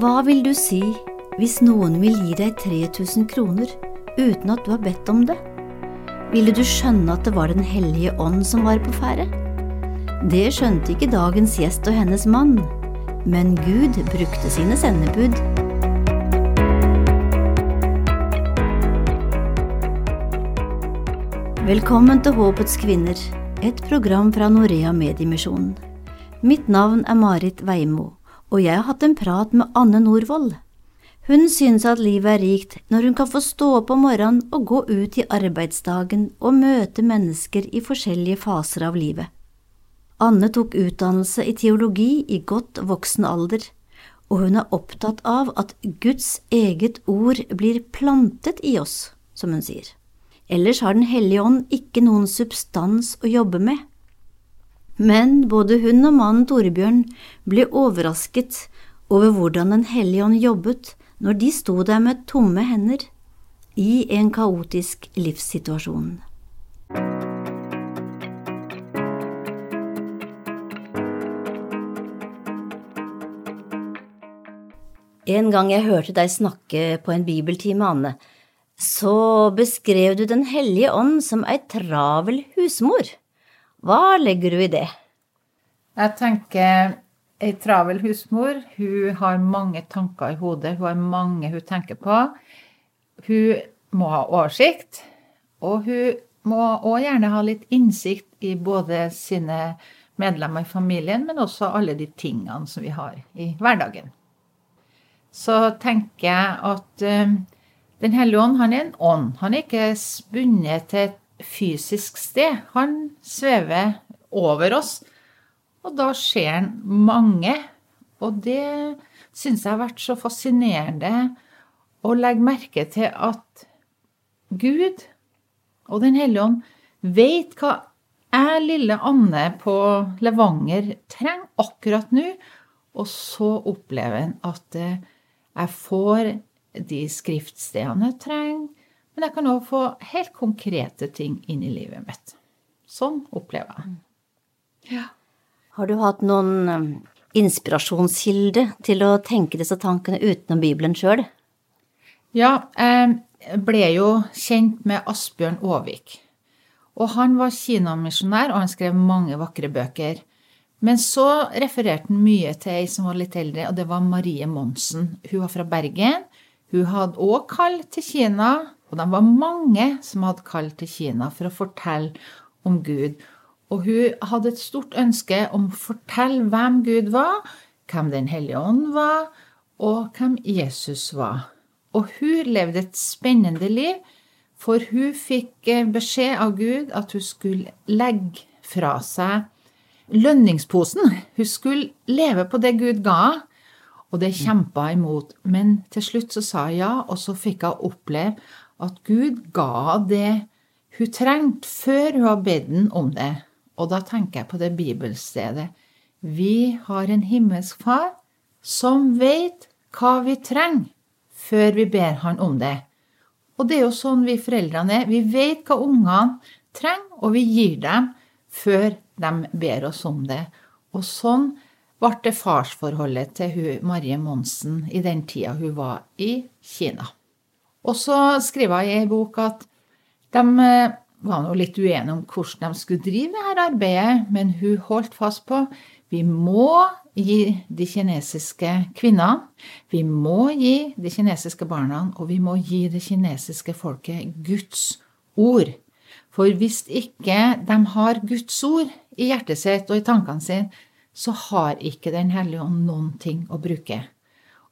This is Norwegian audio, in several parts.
Hva vil du si hvis noen vil gi deg 3000 kroner uten at du har bedt om det? Ville du skjønne at det var Den hellige ånd som var på ferde? Det skjønte ikke dagens gjest og hennes mann, men Gud brukte sine sendebud. Velkommen til Håpets kvinner, et program fra Norea Mediemisjonen. Mitt navn er Marit Veimo, og jeg har hatt en prat med Anne Norvoll. Hun synes at livet er rikt når hun kan få stå opp om morgenen og gå ut i arbeidsdagen og møte mennesker i forskjellige faser av livet. Anne tok utdannelse i teologi i godt voksen alder, og hun er opptatt av at Guds eget ord blir plantet i oss, som hun sier. Ellers har Den hellige ånd ikke noen substans å jobbe med. Men både hun og mannen Torbjørn ble overrasket over hvordan Den hellige ånd jobbet når de sto der med tomme hender i en kaotisk livssituasjon. En gang jeg hørte deg snakke på en bibeltime, Anne, så beskrev du Den hellige ånd som ei travel husmor. Hva legger du i det? Jeg tenker ei travel husmor, hun har mange tanker i hodet. Hun har mange hun tenker på. Hun må ha oversikt, og hun må òg gjerne ha litt innsikt i både sine medlemmer i familien, men også alle de tingene som vi har i hverdagen. Så tenker jeg at uh, Den hellige ånd, han er en ånd. Han er ikke spunnet til et fysisk sted. Han svever over oss og da ser han mange. Og det syns jeg har vært så fascinerende å legge merke til at Gud og Den hellige ånd vet hva jeg, lille Anne på Levanger, trenger akkurat nå. Og så opplever han at jeg får de skriftstedene jeg trenger, men jeg kan òg få helt konkrete ting inn i livet mitt. Sånn opplever jeg. Ja. Har du hatt noen um, inspirasjonskilde til å tenke disse tankene utenom Bibelen sjøl? Ja, jeg ble jo kjent med Asbjørn Aavik. Og han var kinamisjonær, og han skrev mange vakre bøker. Men så refererte han mye til ei som var litt eldre, og det var Marie Monsen. Hun var fra Bergen. Hun hadde òg kall til Kina, og de var mange som hadde kalt til Kina for å fortelle om Gud. Og hun hadde et stort ønske om å fortelle hvem Gud var, hvem Den hellige ånd var, og hvem Jesus var. Og hun levde et spennende liv, for hun fikk eh, beskjed av Gud at hun skulle legge fra seg lønningsposen. Hun skulle leve på det Gud ga og det kjempa imot. Men til slutt så sa hun ja, og så fikk hun oppleve at Gud ga det hun trengte, før hun hadde bedt om det. Og da tenker jeg på det bibelstedet. Vi har en himmelsk far som vet hva vi trenger, før vi ber han om det. Og det er jo sånn vi foreldrene er. Vi vet hva ungene trenger, og vi gir dem før de ber oss om det. Og sånn ble det farsforholdet til hun Marie Monsen i den tida hun var i Kina. Og så skriver jeg i ei bok at de eh, var nå litt uenige om hvordan de skulle drive dette arbeidet, men hun holdt fast på vi må gi de kinesiske kvinnene, vi må gi de kinesiske barna, og vi må gi det kinesiske folket Guds ord. For hvis ikke de har Guds ord i hjertet sitt og i tankene sine, så har ikke Den hellige ånd noen ting å bruke.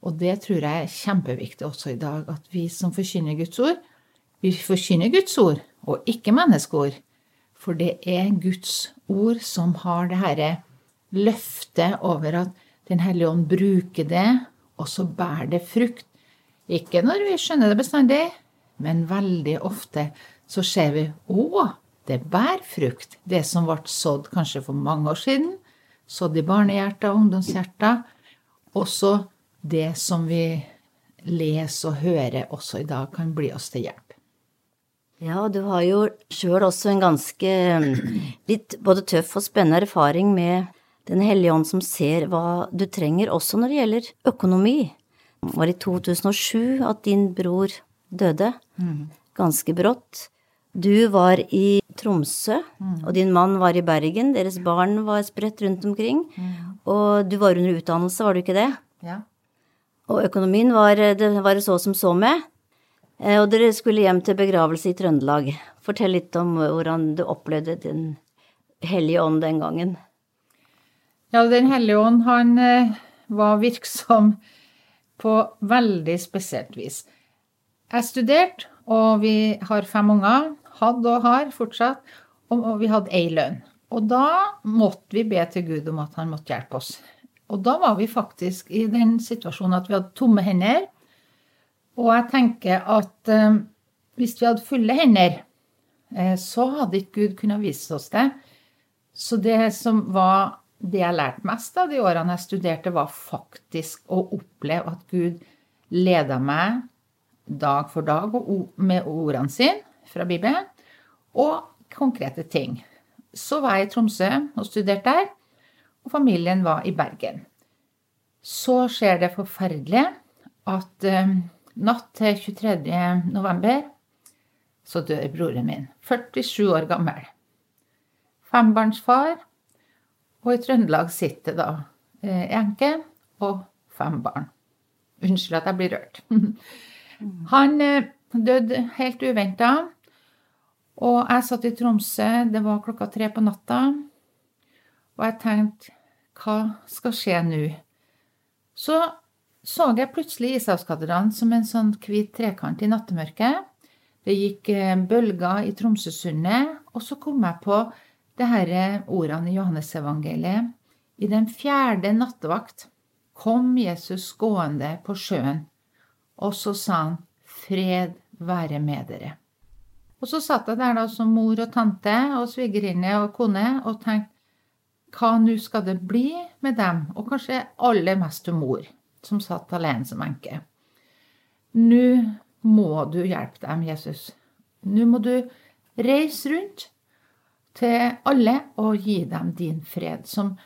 Og det tror jeg er kjempeviktig også i dag, at vi som forkynner Guds ord, vi forkynner Guds ord, og ikke menneskeord. For det er Guds ord som har det herre løftet over at Den hellige ånd bruker det, og så bærer det frukt. Ikke når vi skjønner det bestandig, men veldig ofte så ser vi å, det bærer frukt. Det som ble sådd kanskje for mange år siden, sådd i barnehjerter og ungdomshjerter. Også det som vi leser og hører også i dag, kan bli oss til hjelp. Ja, du har jo sjøl også en ganske litt både tøff og spennende erfaring med Den hellige ånd som ser hva du trenger, også når det gjelder økonomi. Det var i 2007 at din bror døde. Ganske brått. Du var i Tromsø, og din mann var i Bergen. Deres barn var spredt rundt omkring. Og du var under utdannelse, var du ikke det? Ja. Og økonomien var det var så som så med. Eh, Og dere skulle hjem til begravelse i Trøndelag. Fortell litt om hvordan du opplevde Den hellige ånd den gangen. Ja, Den hellige ånd, han eh, var virksom på veldig spesielt vis. Jeg studerte, og vi har fem unger. Hadde og har fortsatt. Og vi hadde ei lønn. Og da måtte vi be til Gud om at han måtte hjelpe oss. Og da var vi faktisk i den situasjonen at vi hadde tomme hender. Og jeg tenker at eh, hvis vi hadde fulle hender, eh, så hadde ikke Gud kunnet vise oss det. Så det som var det jeg lærte mest av de årene jeg studerte, var faktisk å oppleve at Gud leda meg dag for dag med ordene sine fra Bibelen, og konkrete ting. Så var jeg i Tromsø og studerte der, og familien var i Bergen. Så skjer det forferdelige at eh, natt til 23. november så dør broren min. 47 år gammel. Fembarnsfar. Og i Trøndelag sitter da eh, enke og fem barn. Unnskyld at jeg blir rørt. Han eh, døde helt uventa. Og jeg satt i Tromsø, det var klokka tre på natta. Og jeg tenkte, hva skal skje nå? Så så jeg plutselig Ishavskatedralen som en sånn hvit trekant i nattemørket. Det gikk eh, bølger i Tromsøsundet, og så kom jeg på det disse ordene i Johannesevangeliet. I den fjerde nattevakt kom Jesus gående på sjøen, og så sa han, Fred være med dere. Og så satt jeg der da som mor og tante og svigerinne og kone og tenkte, hva nå skal det bli med dem, og kanskje aller mest til mor, som satt alene som enke. Nå må du hjelpe dem, Jesus. Nå må du reise rundt til alle og gi dem din fred, som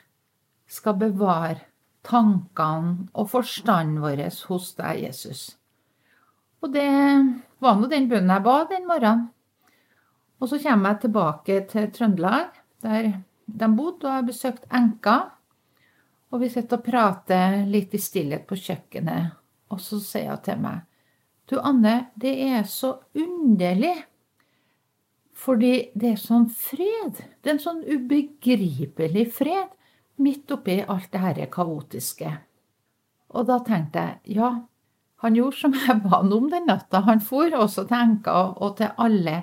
skal bevare tankene og forstanden vår hos deg, Jesus. Og det var nå den bønnen jeg ba den morgenen. Og så kommer jeg tilbake til Trøndelag, der de bodde, og har besøkt enka. Og vi sitter og prater litt i stillhet på kjøkkenet, og så sier hun til meg Du, Anne, det er så underlig. Fordi det er sånn fred. Det er en sånn ubegripelig fred midt oppi alt det her kaotiske. Og da tenkte jeg ja, han gjorde som jeg ba han om den natta. Han for også til enka og til alle.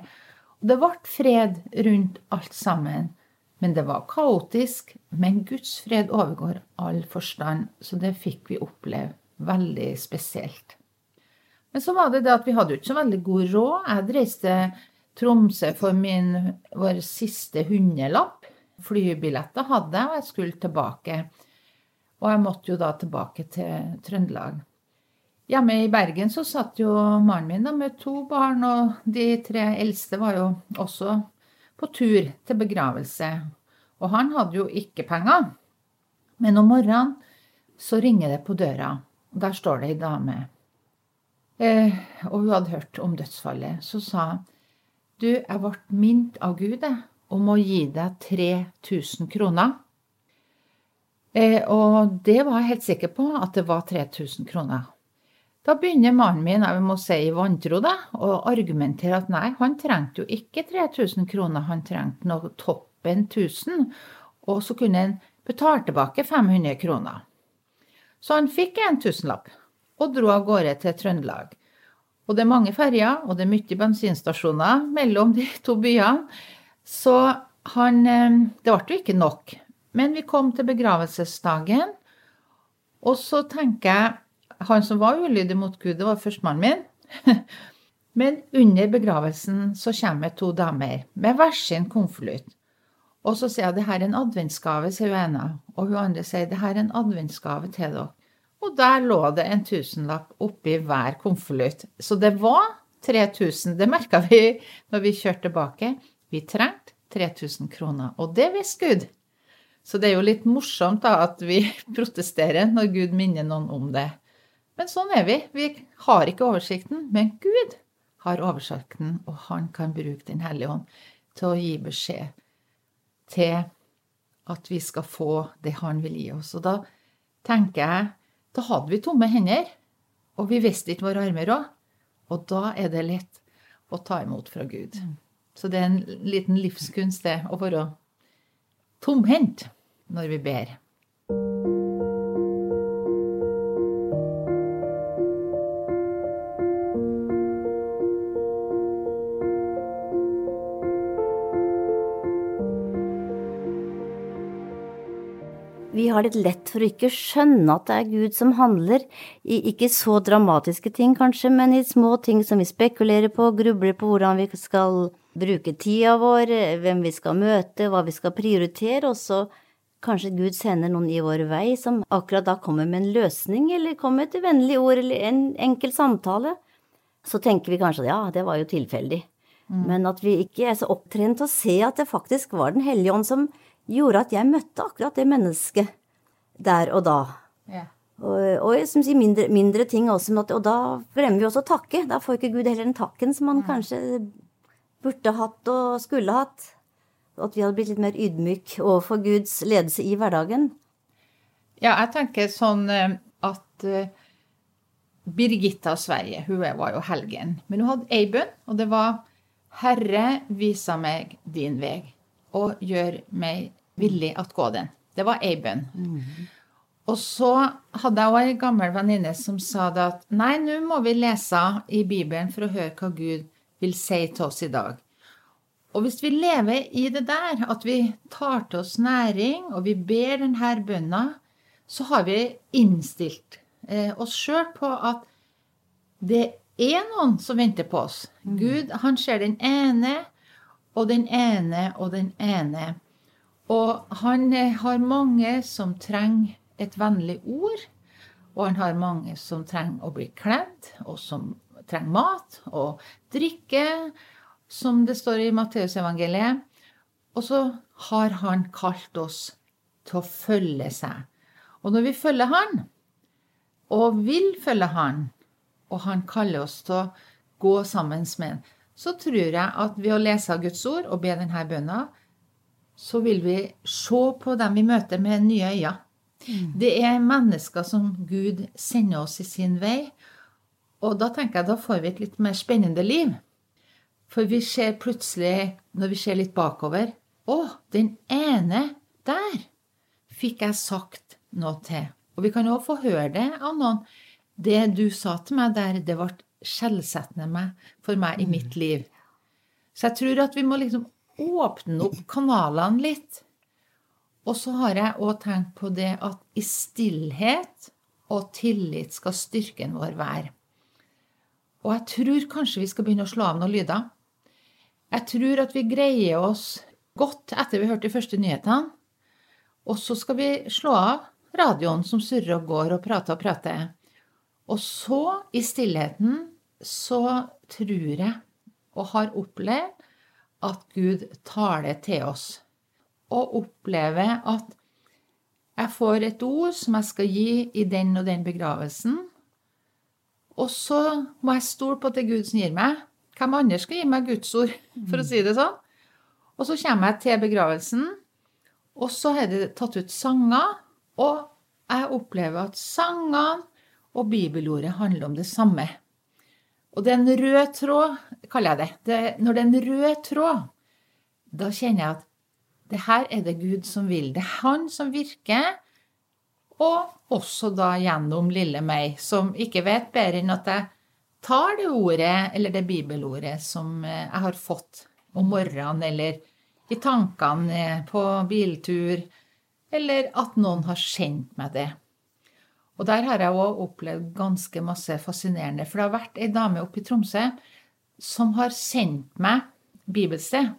Og det ble fred rundt alt sammen. Men det var kaotisk. Men Guds fred overgår all forstand, så det fikk vi oppleve veldig spesielt. Men så var det det at vi hadde jo ikke så veldig god råd. Jeg reiste Tromsø for min, vår siste hundelapp. Flybilletter hadde jeg, og jeg skulle tilbake. Og jeg måtte jo da tilbake til Trøndelag. Hjemme i Bergen så satt jo mannen min da med to barn, og de tre eldste var jo også på tur til begravelse. Og han hadde jo ikke penger. Men om morgenen så ringer det på døra, og der står det ei dame. Eh, og hun hadde hørt om dødsfallet. Så sa hun, du, jeg ble minnet av Gud jeg, om å gi deg 3000 kroner. Eh, og det var jeg helt sikker på at det var 3000 kroner. Da begynner mannen min, jeg må si i vantro, da, å argumentere at nei, han trengte jo ikke 3000 kroner, han trengte noe toppen 1000, og så kunne han betale tilbake 500 kroner. Så han fikk en tusenlapp og dro av gårde til Trøndelag. Og det er mange ferjer, og det er mye bensinstasjoner mellom de to byene. Så han eh, Det ble jo ikke nok. Men vi kom til begravelsesdagen, og så tenker jeg Han som var ulydig mot Gud, det var førstemannen min. Men under begravelsen så kommer to damer med hver sin konvolutt. Og så sier jeg det her er en adventsgave, sier hun ene. Og hun andre sier det her er en adventsgave til dere. Og der lå det en tusenlapp oppi hver konvolutt. Så det var 3000. Det merka vi når vi kjørte tilbake. Vi trengte 3000 kroner. Og det visste Gud. Så det er jo litt morsomt da at vi protesterer når Gud minner noen om det. Men sånn er vi. Vi har ikke oversikten. Men Gud har oversikten, og han kan bruke Den hellige ånd til å gi beskjed til at vi skal få det han vil gi oss. Og da tenker jeg Da hadde vi tomme hender, og vi visste ikke våre armer òg. Og da er det lett å ta imot fra Gud. Så det er en liten livskunst, det, å være tomhendt når vi ber. Har litt lett for å ikke skjønne at det er Gud som handler, i ikke så dramatiske ting kanskje, men i små ting som vi spekulerer på, grubler på hvordan vi skal bruke tida vår, hvem vi skal møte, hva vi skal prioritere, og så kanskje Gud sender noen i vår vei som akkurat da kommer med en løsning, eller kommer med et vennlig ord, eller en enkel samtale. Så tenker vi kanskje at ja, det var jo tilfeldig. Mm. Men at vi ikke er så opptrent til å se at det faktisk var Den hellige ånd som gjorde at jeg møtte akkurat det mennesket der og da. Yeah. Og, og som sier, mindre, mindre ting også, og da glemmer vi også å takke. Da får ikke Gud heller den takken som han mm. kanskje burde hatt og skulle hatt. At vi hadde blitt litt mer ydmyk overfor Guds ledelse i hverdagen. Ja, jeg tenker sånn eh, at uh, Birgitta Sverige, hun var jo helgen. Men hun hadde ei bønn, og det var Herre, visa meg din vei og gjør meg villig at gå den. Det var bønn. Mm. Og så hadde jeg òg ei gammel venninne som sa det at nei, nå må vi lese i Bibelen for å høre hva Gud vil si til oss i dag. Og hvis vi lever i det der, at vi tar til oss næring, og vi ber denne bønna, så har vi innstilt eh, oss sjøl på at det er noen som venter på oss. Mm. Gud, han ser den ene og den ene og den ene. Og han eh, har mange som trenger et vennlig ord. Og han har mange som trenger å bli kledd, og som trenger mat og drikke, som det står i Matteusevangeliet. Og så har han kalt oss til å følge seg. Og når vi følger han, og vil følge han, og han kaller oss til å gå sammen med han, så tror jeg at ved å lese Guds ord og be denne bønna, så vil vi se på dem vi møter, med nye øyne. Mm. Det er mennesker som Gud sender oss i sin vei. Og da tenker jeg da får vi et litt mer spennende liv. For vi ser plutselig, når vi ser litt bakover Å, den ene der fikk jeg sagt noe til. Og vi kan òg få høre det av noen. Det du sa til meg der, det ble skjellsettende for meg i mitt mm. liv. Så jeg tror at vi må liksom åpne opp kanalene litt. Og så har jeg òg tenkt på det at i stillhet og tillit skal styrken vår være. Og jeg tror kanskje vi skal begynne å slå av noen lyder. Jeg tror at vi greier oss godt etter vi hørte de første nyhetene. Og så skal vi slå av radioen som surrer og går og prater og prater. Og så, i stillheten, så tror jeg og har opplevd at Gud taler til oss. Og opplever at jeg får et ord som jeg skal gi i den og den begravelsen. Og så må jeg stole på at det er Gud som gir meg. Hvem andre skal gi meg Guds ord, for å si det sånn? Og så kommer jeg til begravelsen, og så er det tatt ut sanger. Og jeg opplever at sangene og bibelordet handler om det samme. Og det er en rød tråd, kaller jeg det. det. Når det er en rød tråd, da kjenner jeg at det her er det Gud som vil. Det er Han som virker. Og også da gjennom lille meg, som ikke vet bedre enn at jeg tar det ordet, eller det bibelordet, som eh, jeg har fått om morgenen, eller i tankene på biltur, eller at noen har sendt meg det. Og der har jeg òg opplevd ganske masse fascinerende. For det har vært ei dame oppe i Tromsø som har sendt meg bibelsted.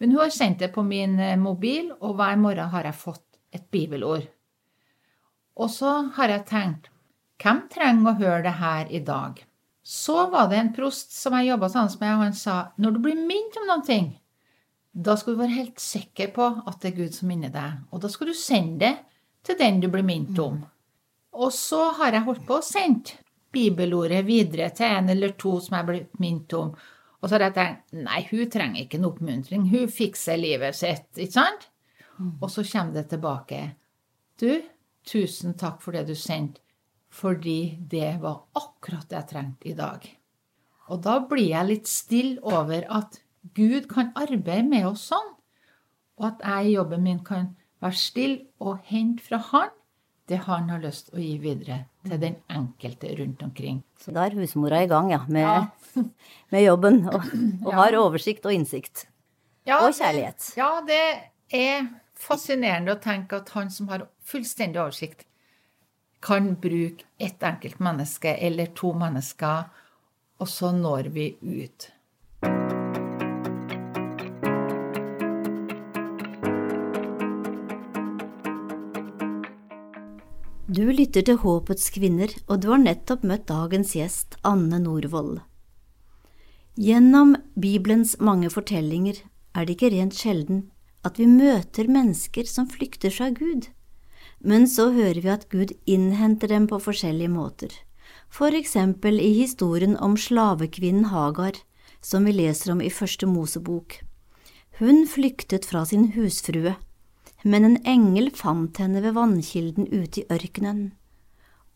Men hun har sendt det på min eh, mobil, og hver morgen har jeg fått et bibelord. Og så har jeg tenkt hvem trenger å høre det her i dag? Så var det en prost som jeg jobba sammen med, og han sa når du blir minnet om noen ting, da skal du være helt sikker på at det er Gud som minner deg. Og da skal du sende det til den du blir minnet om. Og så har jeg holdt på og sendt bibelordet videre til en eller to som jeg er blitt minnet om. Og så har jeg tenkt nei, hun trenger ikke en oppmuntring, hun fikser livet sitt, ikke sant? Mm. Og så kommer det tilbake. Du, tusen takk for det du sendte, fordi det var akkurat det jeg trengte i dag. Og da blir jeg litt stille over at Gud kan arbeide med oss sånn, og at jeg i jobben min kan være stille og hente fra Han det Han har lyst å gi videre til den enkelte rundt omkring. Så da er husmora i gang, ja, med, ja. med jobben, og, og ja. har oversikt og innsikt. Ja, og kjærlighet. Ja, det er fascinerende å tenke at han som har fullstendig oversikt, kan bruke ett enkelt menneske eller to mennesker, og så når vi ut. Du lytter til Håpets kvinner, og du har nettopp møtt dagens gjest, Anne Norvoll. Gjennom Bibelens mange fortellinger er det ikke rent sjelden at vi møter mennesker som flykter fra Gud, men så hører vi at Gud innhenter dem på forskjellige måter, for eksempel i historien om slavekvinnen Hagar, som vi leser om i Første Mosebok. Hun flyktet fra sin husfrue men en engel fant henne ved vannkilden ute i ørkenen,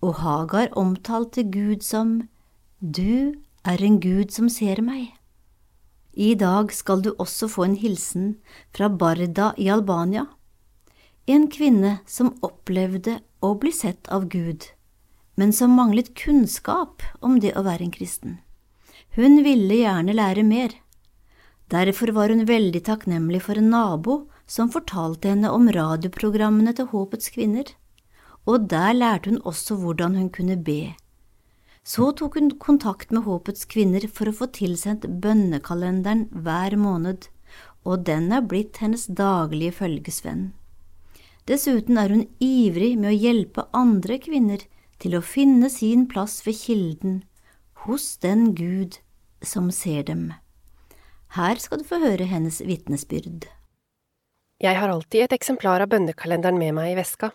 og Hagar omtalte Gud som Du er en Gud som ser meg. I dag skal du også få en hilsen fra Barda i Albania, en kvinne som opplevde å bli sett av Gud, men som manglet kunnskap om det å være en kristen. Hun ville gjerne lære mer. Derfor var hun veldig takknemlig for en nabo som fortalte henne om radioprogrammene til Håpets kvinner, og der lærte hun også hvordan hun kunne be. Så tok hun kontakt med Håpets kvinner for å få tilsendt bønnekalenderen hver måned, og den er blitt hennes daglige følgesvenn. Dessuten er hun ivrig med å hjelpe andre kvinner til å finne sin plass ved kilden, hos den Gud som ser dem. Her skal du få høre hennes vitnesbyrd. Jeg har alltid et eksemplar av bønnekalenderen med meg i veska.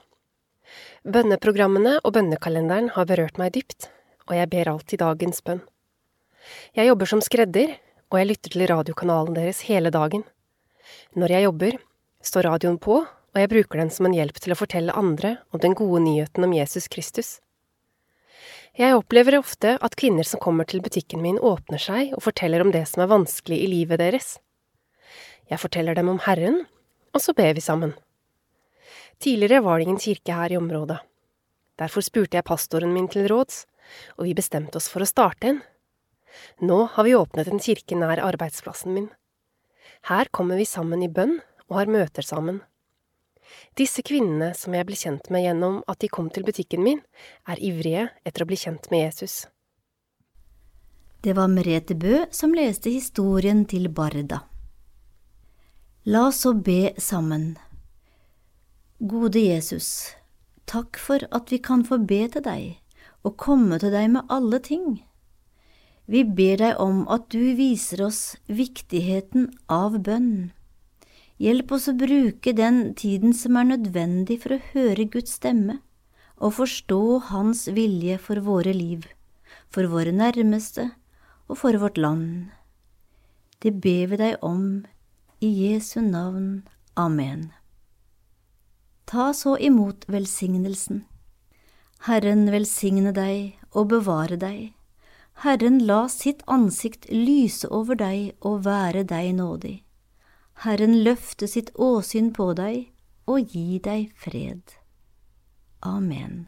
Bønneprogrammene og bønnekalenderen har berørt meg dypt, og jeg ber alltid dagens bønn. Jeg jobber som skredder, og jeg lytter til radiokanalen deres hele dagen. Når jeg jobber, står radioen på, og jeg bruker den som en hjelp til å fortelle andre om den gode nyheten om Jesus Kristus. Jeg opplever ofte at kvinner som kommer til butikken min, åpner seg og forteller om det som er vanskelig i livet deres. Jeg forteller dem om Herren og så ber vi sammen. Tidligere var det ingen kirke her i området. Derfor spurte jeg pastoren min til råds, og vi bestemte oss for å starte en. Nå har vi åpnet en kirke nær arbeidsplassen min. Her kommer vi sammen i bønn og har møter sammen. Disse kvinnene som jeg ble kjent med gjennom at de kom til butikken min, er ivrige etter å bli kjent med Jesus. Det var Merete Bø som leste historien til Barda. La oss så be sammen. Gode Jesus, takk for at vi kan få be til deg og komme til deg med alle ting. Vi ber deg om at du viser oss viktigheten av bønn. Hjelp oss å bruke den tiden som er nødvendig for å høre Guds stemme og forstå Hans vilje for våre liv, for våre nærmeste og for vårt land. Det ber vi deg om i Jesu navn. Amen. Ta så imot velsignelsen. Herren velsigne deg og bevare deg. Herren la sitt ansikt lyse over deg og være deg nådig. Herren løfte sitt åsyn på deg og gi deg fred. Amen.